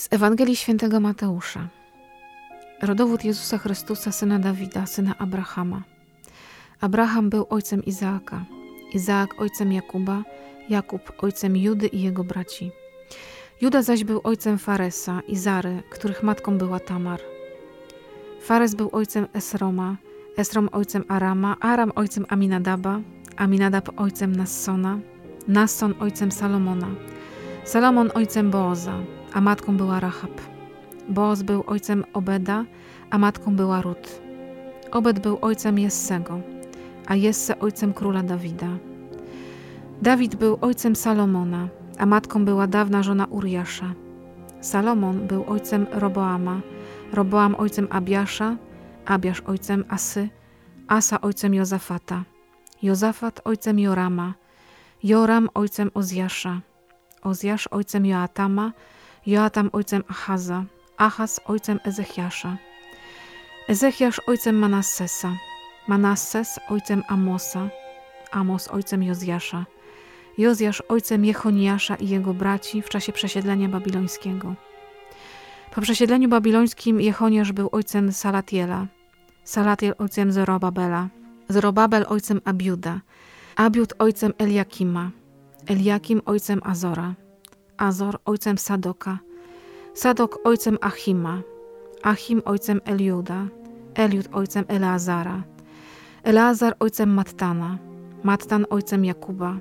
Z Ewangelii Świętego Mateusza. Rodowód Jezusa Chrystusa, syna Dawida, syna Abrahama. Abraham był ojcem Izaaka, Izaak ojcem Jakuba, Jakub ojcem Judy i jego braci. Juda zaś był ojcem Faresa i Zary, których matką była Tamar. Fares był ojcem Esroma, Esrom ojcem Arama, Aram ojcem Aminadaba, Aminadab ojcem Nassona, Nasson ojcem Salomona, Salomon ojcem Booza, a matką była Rahab. Booz był ojcem Obeda, a matką była Rut. Obed był ojcem Jessego, a Jesse ojcem króla Dawida. Dawid był ojcem Salomona, a matką była dawna żona Uriasza. Salomon był ojcem Roboama, Roboam ojcem Abiasza, Abiasz ojcem Asy, Asa ojcem Jozafata, Jozafat ojcem Jorama, Joram ojcem Ozjasza, Ozjasz ojcem Joatama, Joatam ojcem Achaza, Achaz ojcem Ezechiasza, Ezechiasz ojcem Manassesa, Manasses ojcem Amosa, Amos ojcem Jozjasza, Jozjasz ojcem Jechoniasza i jego braci w czasie przesiedlenia babilońskiego. Po przesiedleniu babilońskim Jechoniasz był ojcem Salatiela, Salatiel ojcem Zorobabela, Zorobabel ojcem Abiuda, Abiud ojcem Eliakima, Eliakim ojcem Azora, Azor ojcem Sadoka, Sadok ojcem Achima, Achim ojcem Eliuda, Eliud ojcem Eleazara, Eleazar ojcem Mattana, Mattan ojcem Jakuba,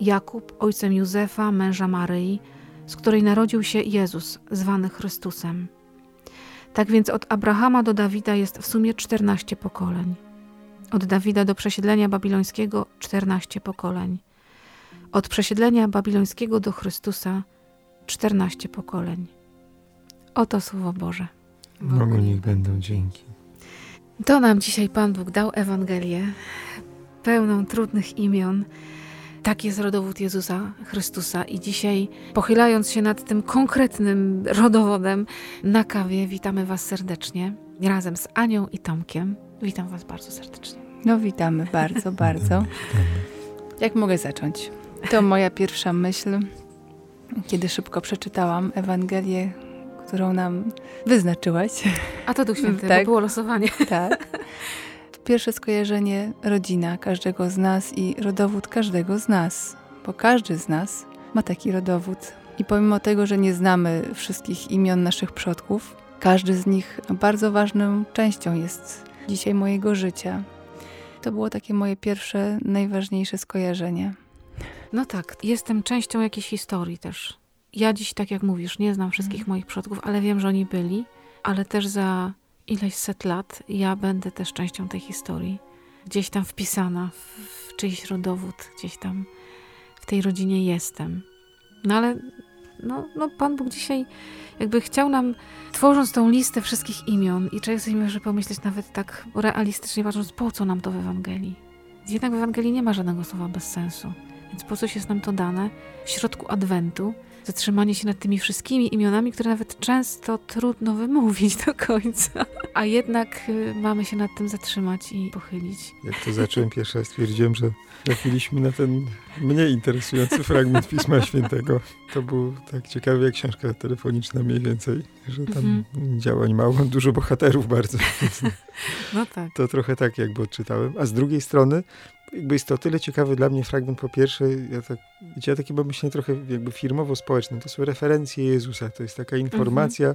Jakub ojcem Józefa, męża Maryi, z której narodził się Jezus, zwany Chrystusem. Tak więc od Abrahama do Dawida jest w sumie 14 pokoleń. Od Dawida do przesiedlenia babilońskiego 14 pokoleń. Od przesiedlenia babilońskiego do Chrystusa 14 pokoleń. Oto Słowo Boże. Bogu niech będą dzięki. To nam dzisiaj Pan Bóg dał Ewangelię, pełną trudnych imion. Tak jest rodowód Jezusa Chrystusa. I dzisiaj, pochylając się nad tym konkretnym rodowodem na kawie, witamy Was serdecznie razem z Anią i Tomkiem. Witam Was bardzo serdecznie. No, witamy bardzo, bardzo. Jak mogę zacząć? To moja pierwsza myśl, kiedy szybko przeczytałam Ewangelię, którą nam wyznaczyłaś. A to Duch Święty, Tak. było losowanie. Tak. Pierwsze skojarzenie rodzina każdego z nas i rodowód każdego z nas, bo każdy z nas ma taki rodowód. I pomimo tego, że nie znamy wszystkich imion naszych przodków, każdy z nich bardzo ważną częścią jest dzisiaj mojego życia. To było takie moje pierwsze, najważniejsze skojarzenie. No tak, jestem częścią jakiejś historii też. Ja dziś, tak jak mówisz, nie znam wszystkich moich przodków, ale wiem, że oni byli, ale też za ileś set lat ja będę też częścią tej historii. Gdzieś tam wpisana w, w czyjś rodowód, gdzieś tam w tej rodzinie jestem. No ale no, no Pan Bóg dzisiaj jakby chciał nam, tworząc tą listę wszystkich imion i czasami może pomyśleć nawet tak realistycznie patrząc, po co nam to w Ewangelii? Jednak w Ewangelii nie ma żadnego słowa bez sensu. Więc po coś jest nam to dane w środku Adwentu? Zatrzymanie się nad tymi wszystkimi imionami, które nawet często trudno wymówić do końca. A jednak y, mamy się nad tym zatrzymać i pochylić. Jak to zacząłem pierwszy raz, stwierdziłem, że trafiliśmy na ten mniej interesujący fragment Pisma Świętego. To był tak ciekawy jak książka telefoniczna mniej więcej, że tam działań mało, dużo bohaterów bardzo. No tak. to trochę tak jakby odczytałem. A z drugiej strony jakby jest to o tyle ciekawy dla mnie fragment po pierwsze, ja, tak, ja takie mam myślenie trochę jakby firmowo-społeczne. To są referencje Jezusa. To jest taka informacja,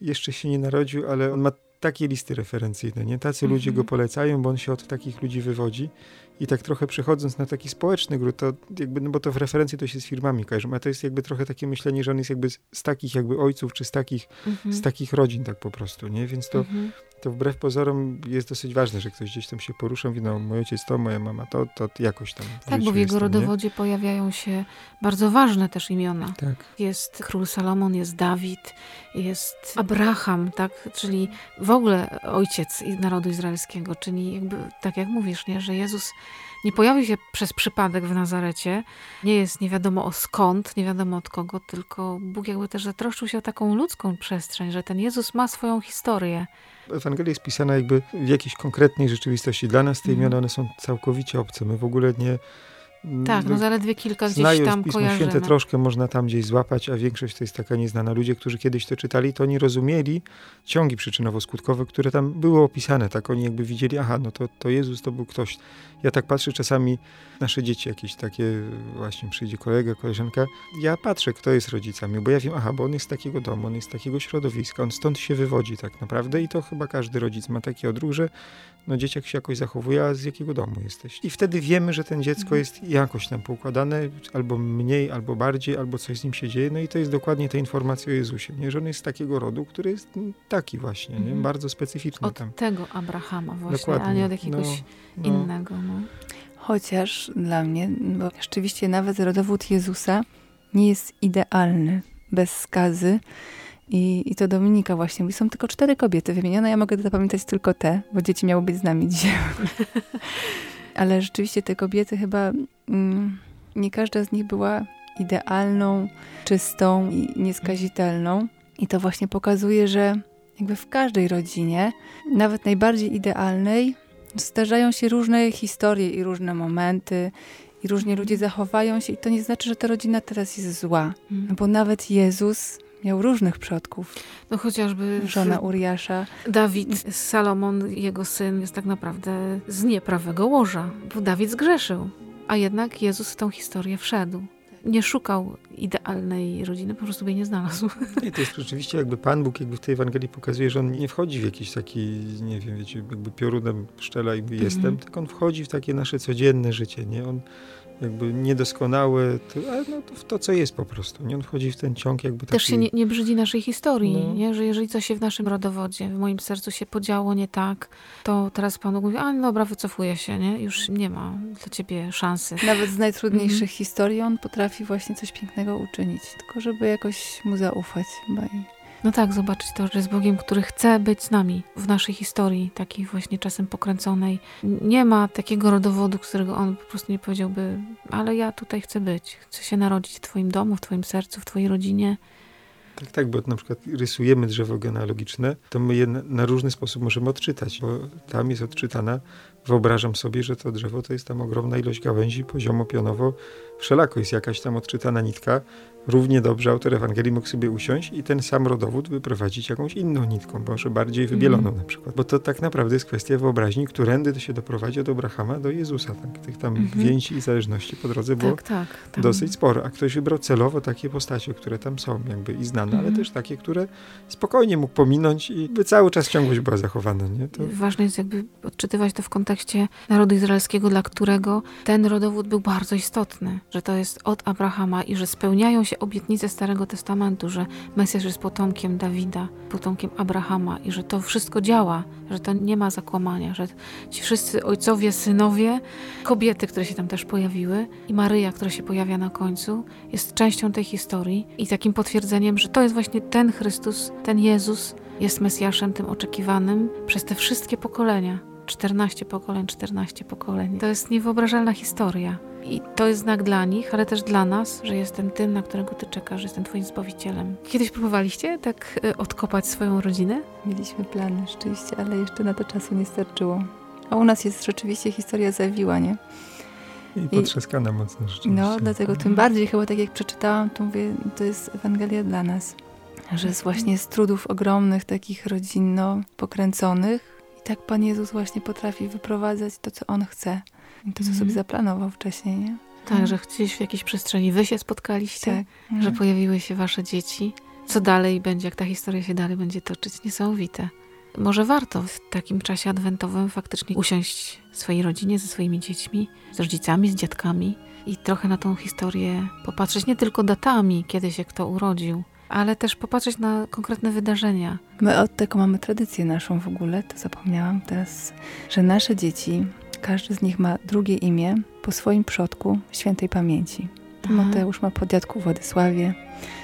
jeszcze się nie narodził, ale on ma takie listy referencyjne, nie? Tacy Mhm. ludzie go polecają, bo on się od takich ludzi wywodzi. I tak trochę przechodząc na taki społeczny grunt, to jakby, no bo to w referencji to się z firmami kojarzą, a to jest jakby trochę takie myślenie, że on jest jakby z, z takich jakby ojców, czy z takich, Mhm. z takich rodzin tak po prostu, nie? Więc to, Mhm. to wbrew pozorom jest dosyć ważne, że ktoś gdzieś tam się porusza, mówi, no mój ojciec to, moja mama to, to jakoś tam w Tak, bo w jego nie? rodowodzie pojawiają się bardzo ważne też imiona. Tak. Jest król Salomon, jest Dawid, jest Abraham, tak? Czyli w ogóle ojciec narodu izraelskiego, czyli jakby, tak jak mówisz, nie? że Jezus nie pojawił się przez przypadek w Nazarecie, nie jest nie wiadomo o skąd, nie wiadomo od kogo, tylko Bóg jakby też zatroszczył się o taką ludzką przestrzeń, że ten Jezus ma swoją historię. Ewangelia jest pisana jakby w jakiejś konkretnej rzeczywistości. Dla nas te Mhm. imiona, one są całkowicie obce. My w ogóle nie, Tak, no zaledwie kilka gdzieś Znając tam Pismo kojarzymy. Święte troszkę można tam gdzieś złapać, a większość to jest taka nieznana. Ludzie, którzy kiedyś to czytali, to nie rozumieli ciągi przyczynowo-skutkowe, które tam były opisane. Tak oni jakby widzieli, aha, no to, to Jezus to był ktoś. Ja tak patrzę czasami, nasze dzieci jakieś takie, właśnie przyjdzie kolega, koleżanka, ja patrzę, kto jest rodzicami, bo ja wiem, aha, bo on jest z takiego domu, on jest z takiego środowiska, on stąd się wywodzi tak naprawdę i to chyba każdy rodzic ma taki odruch, że no dzieciak się jakoś zachowuje, a z jakiego domu jesteś. I wtedy wiemy, że ten dziecko jest jakoś tam poukładane, albo mniej, albo bardziej, albo coś z nim się dzieje. No i to jest dokładnie ta informacja o Jezusie, nie? że on jest z takiego rodu, który jest taki właśnie, nie? Mhm. bardzo specyficzny Od tam. tego Abrahama właśnie, Dokładnie. a nie od jakiegoś No, no. innego. No. Chociaż dla mnie, bo rzeczywiście nawet rodowód Jezusa nie jest idealny, bez skazy. I, I to Dominika właśnie mówi, są tylko cztery kobiety wymienione, ja mogę zapamiętać tylko te, bo dzieci miały być z nami dzisiaj. Ale rzeczywiście te kobiety chyba, mm, nie każda z nich była idealną, czystą i nieskazitelną. I to właśnie pokazuje, że jakby w każdej rodzinie, nawet najbardziej idealnej, zdarzają się różne historie i różne momenty, i różnie ludzie zachowają się, i to nie znaczy, że ta rodzina teraz jest zła. No bo nawet Jezus miał różnych przodków. No chociażby Żona Uriasza. Dawid, Salomon, jego syn, jest tak naprawdę z nieprawego łoża, bo Dawid zgrzeszył, a jednak Jezus w tą historię wszedł. Nie szukał idealnej rodziny, po prostu jej nie znalazł. I to jest rzeczywiście jakby Pan Bóg jakby w tej Ewangelii pokazuje, że on nie wchodzi w jakiś taki, nie wiem, wiecie, jakby piorunem szczela i Mhm. jestem, tylko on wchodzi w takie nasze codzienne życie, nie? On jakby niedoskonałe, to, ale no to w to, co jest po prostu, nie? On wchodzi w ten ciąg jakby taki... Też się nie, nie brzydzi naszej historii, No. nie? że jeżeli coś się w naszym rodowodzie, w moim sercu się podziało nie tak, to teraz Pan Bóg mówi, a no dobra, wycofuję się, nie? już nie ma dla ciebie szansy. Nawet z najtrudniejszych Mhm. historii on potrafi właśnie coś pięknego uczynić, tylko żeby jakoś mu zaufać. Chyba No tak, zobaczyć to, że jest Bogiem, który chce być z nami w naszej historii, takiej właśnie czasem pokręconej. Nie ma takiego rodowodu, którego on po prostu nie powiedziałby, ale ja tutaj chcę być, chcę się narodzić w Twoim domu, w Twoim sercu, w Twojej rodzinie. Tak, tak, bo na przykład rysujemy drzewo genealogiczne, to my je na, na różny sposób możemy odczytać, bo tam jest odczytana, wyobrażam sobie, że to drzewo to jest tam ogromna ilość gałęzi, poziomo, pionowo, wszelako jest jakaś tam odczytana nitka. Równie dobrze autor Ewangelii mógł sobie usiąść i ten sam rodowód wyprowadzić jakąś inną nitką, może bardziej wybieloną Mhm. na przykład. Bo to tak naprawdę jest kwestia wyobraźni, którędy to się doprowadzi od Abrahama do Jezusa. Tak? Tych tam Mhm. więzi i zależności po drodze było Tak, tak. tam- dosyć sporo, a ktoś wybrał celowo takie postacie, które tam są jakby i znane, ale Mhm. też takie, które spokojnie mógł pominąć i by cały czas ciągłość była zachowana, nie? To Ważne jest jakby odczytywać to w kontekście narodu izraelskiego, dla którego ten rodowód był bardzo istotny, że to jest od Abrahama i że spełniają się obietnice Starego Testamentu, że Mesjasz jest potomkiem Dawida, potomkiem Abrahama i że to wszystko działa, że to nie ma zakłamania, że ci wszyscy ojcowie, synowie, kobiety, które się tam też pojawiły i Maryja, która się pojawia na końcu, jest częścią tej historii i takim potwierdzeniem, że to jest właśnie ten Chrystus, ten Jezus, jest Mesjaszem tym oczekiwanym przez te wszystkie pokolenia. 14 pokoleń, 14 pokoleń. To jest niewyobrażalna historia. I to jest znak dla nich, ale też dla nas, że jestem tym, na którego ty czekasz, że jestem twoim zbawicielem. Kiedyś próbowaliście tak y, odkopać swoją rodzinę? mieliśmy plany rzeczywiście, ale jeszcze na to czasu nie starczyło. A u nas jest rzeczywiście historia zawiła, nie? i potrzaskana mocno rzeczywiście. No, dlatego tym bardziej chyba tak jak przeczytałam, to mówię, to jest Ewangelia dla nas. Że z właśnie z trudów ogromnych, takich rodzinno pokręconych i tak Pan Jezus właśnie potrafi wyprowadzać to, co On chce. I to, co Mhm. sobie zaplanował wcześniej, nie? Tak, że gdzieś w jakiejś przestrzeni wy się spotkaliście, Tak. że pojawiły się wasze dzieci. Co dalej będzie, jak ta historia się dalej będzie toczyć? Niesamowite. Może warto w takim czasie adwentowym faktycznie usiąść w swojej rodzinie ze swoimi dziećmi, z rodzicami, z dziadkami i trochę na tą historię popatrzeć nie tylko datami, kiedy się kto urodził, ale też popatrzeć na konkretne wydarzenia. My od tego mamy tradycję naszą w ogóle, to zapomniałam teraz, że nasze dzieci, każdy z nich ma drugie imię po swoim przodku świętej pamięci. Timoteusz ma po dziadku Władysławie,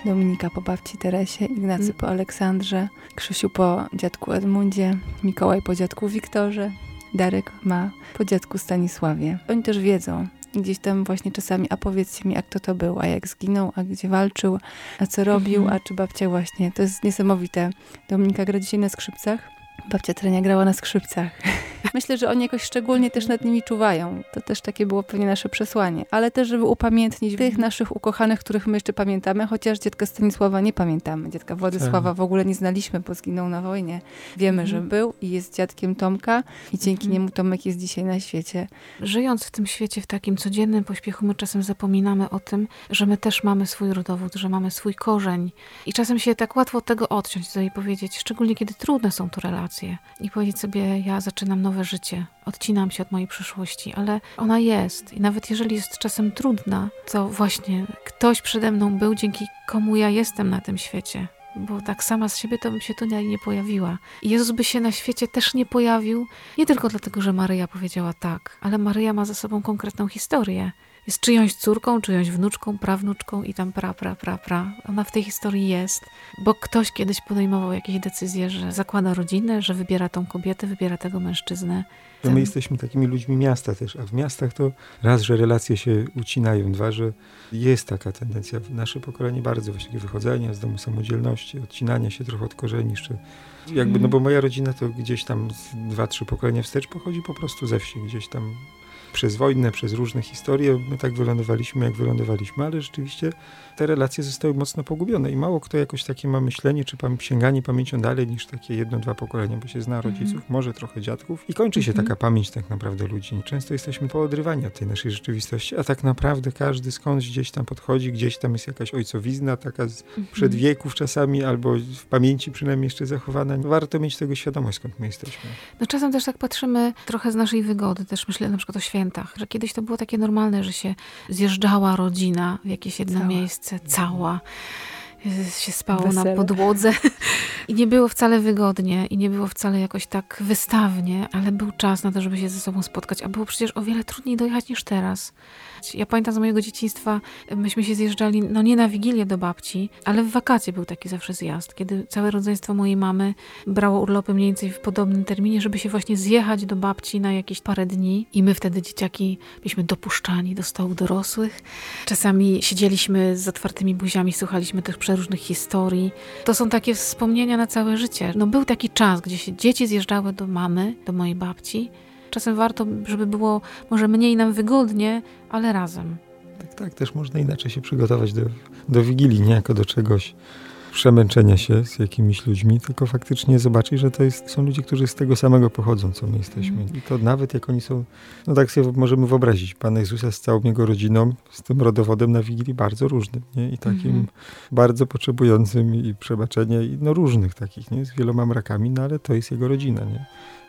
Dominika po babci Teresie, Ignacy Mm. po Aleksandrze, Krzysiu po dziadku Edmundzie, Mikołaj po dziadku Wiktorze, Darek ma po dziadku Stanisławie. Oni też wiedzą. Gdzieś tam właśnie czasami, a powiedzcie mi, a kto to był, a jak zginął, a gdzie walczył, a co robił, Mhm. a czy babcia właśnie. To jest niesamowite. Dominika gra dzisiaj na skrzypcach. Babcia Trenia grała na skrzypcach. Myślę, że oni jakoś szczególnie też nad nimi czuwają. To też takie było pewnie nasze przesłanie. Ale też, żeby upamiętnić tych naszych ukochanych, których my jeszcze pamiętamy, chociaż dziadka Stanisława nie pamiętamy. Dziadka Władysława w ogóle nie znaliśmy, bo zginął na wojnie. Wiemy, że był i jest dziadkiem Tomka i dzięki niemu Tomek jest dzisiaj na świecie. Żyjąc w tym świecie, w takim codziennym pośpiechu, my czasem zapominamy o tym, że my też mamy swój rodowód, że mamy swój korzeń. I czasem się tak łatwo od tego odciąć sobie powiedzieć, szczególnie kiedy trudne są to relacje. I powiedzieć sobie, ja zaczynam nowe życie, odcinam się od mojej przyszłości, ale ona jest. I nawet jeżeli jest czasem trudna, to właśnie ktoś przede mną był, dzięki komu ja jestem na tym świecie bo tak sama z siebie to bym się tu nie pojawiła. I Jezus by się na świecie też nie pojawił, nie tylko dlatego, że Maryja powiedziała tak, ale Maryja ma za sobą konkretną historię. Jest czyjąś córką, czyjąś wnuczką, prawnuczką i tam pra, pra, pra, pra. Ona w tej historii jest, bo ktoś kiedyś podejmował jakieś decyzje, że zakłada rodzinę, że wybiera tą kobietę, wybiera tego mężczyznę. To my jesteśmy takimi ludźmi miasta też, a w miastach to raz, że relacje się ucinają, dwa, że jest taka tendencja w nasze pokolenie bardzo właśnie wychodzenia z domu samodzielności, odcinania się trochę od korzeni jeszcze. Jakby, no mhm. bo moja rodzina to gdzieś tam dwa, trzy pokolenia wstecz pochodzi po prostu ze wsi, gdzieś tam przez wojnę, przez różne historie, my tak wylądowaliśmy, jak wylądowaliśmy, ale rzeczywiście te relacje zostały mocno pogubione i mało kto jakoś takie ma myślenie, czy pam sięganie pamięcią dalej niż takie jedno, dwa pokolenia, bo się zna rodziców, mm -hmm. może trochę dziadków i kończy się mm -hmm. taka pamięć tak naprawdę ludzi. Często jesteśmy poodrywani od tej naszej rzeczywistości, a tak naprawdę każdy skądś gdzieś tam podchodzi, gdzieś tam jest jakaś ojcowizna, taka z mm -hmm. przed wieków czasami, albo w pamięci przynajmniej jeszcze zachowana. Warto mieć tego świadomość, skąd my jesteśmy. No czasem też tak patrzymy trochę z naszej wygody, też myślę na przykład o świętach, że kiedyś to było takie normalne, że się zjeżdżała rodzina w jakieś jedno Cała. miejsce, cała się spało Wesele. na podłodze i nie było wcale wygodnie i nie było wcale jakoś tak wystawnie, ale był czas na to, żeby się ze sobą spotkać, a było przecież o wiele trudniej dojechać niż teraz. Ja pamiętam z mojego dzieciństwa, myśmy się zjeżdżali, no nie na Wigilię do babci, ale w wakacje był taki zawsze zjazd, kiedy całe rodzeństwo mojej mamy brało urlopy mniej więcej w podobnym terminie, żeby się właśnie zjechać do babci na jakieś parę dni i my wtedy dzieciaki byliśmy dopuszczani do stołów dorosłych. Czasami siedzieliśmy z otwartymi buziami, słuchaliśmy tych przeróżnych historii. To są takie wspomnienia na całe życie. No był taki czas, gdzie się dzieci zjeżdżały do mamy, do mojej babci Czasem warto, żeby było może mniej nam wygodnie, ale razem. Tak, tak, też można inaczej się przygotować do, do Wigilii, nie jako do czegoś przemęczenia się z jakimiś ludźmi, tylko faktycznie zobaczyć, że to jest, są ludzie, którzy z tego samego pochodzą, co my jesteśmy. Mm. I to nawet jak oni są, no tak sobie możemy wyobrazić, Pana Jezusa z całą jego rodziną, z tym rodowodem na Wigilii bardzo różnym, nie? I takim mm. bardzo potrzebującym i przebaczenia, i no różnych takich, nie? Z wieloma mrakami, no ale to jest jego rodzina, nie?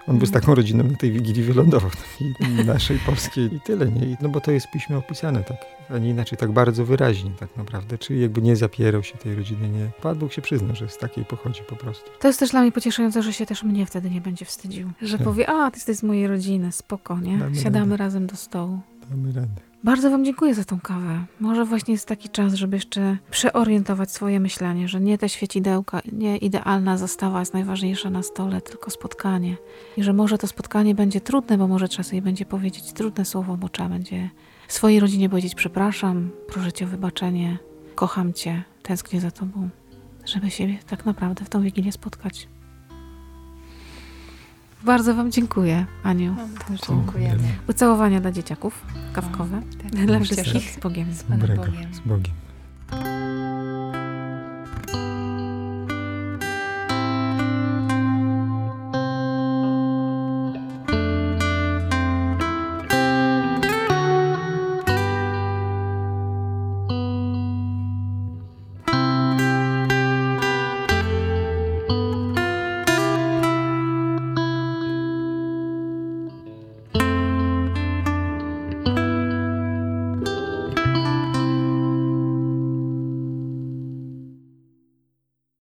On by z taką rodziną na tej Wigilii wylądował, i naszej polskiej i tyle, nie? No bo to jest w piśmie opisane tak, a nie inaczej, tak bardzo wyraźnie tak naprawdę, czyli jakby nie zapierał się tej rodziny, nie. Pan Bóg się przyzna, że z takiej pochodzi po prostu. To jest też dla mnie pocieszające, że się też mnie wtedy nie będzie wstydził, że powie, a ty jesteś z mojej rodziny, spoko, nie? Damy Siadamy radę. razem do stołu. Damy radę. Bardzo Wam dziękuję za tą kawę. Może właśnie jest taki czas, żeby jeszcze przeorientować swoje myślenie, że nie te świecidełka, nie idealna zastawa jest najważniejsza na stole, tylko spotkanie. I że może to spotkanie będzie trudne, bo może trzeba sobie będzie powiedzieć trudne słowo, bo trzeba będzie swojej rodzinie powiedzieć przepraszam, proszę Cię o wybaczenie, kocham Cię, tęsknię za Tobą. Żeby siebie tak naprawdę w tą Wigilię spotkać. Bardzo Wam dziękuję, Aniu. Też dziękujemy. Ucałowania dla dzieciaków, kawkowe. tak. Dla wszystkich z Bogiem. Z Panem Bogiem. Z Bogiem.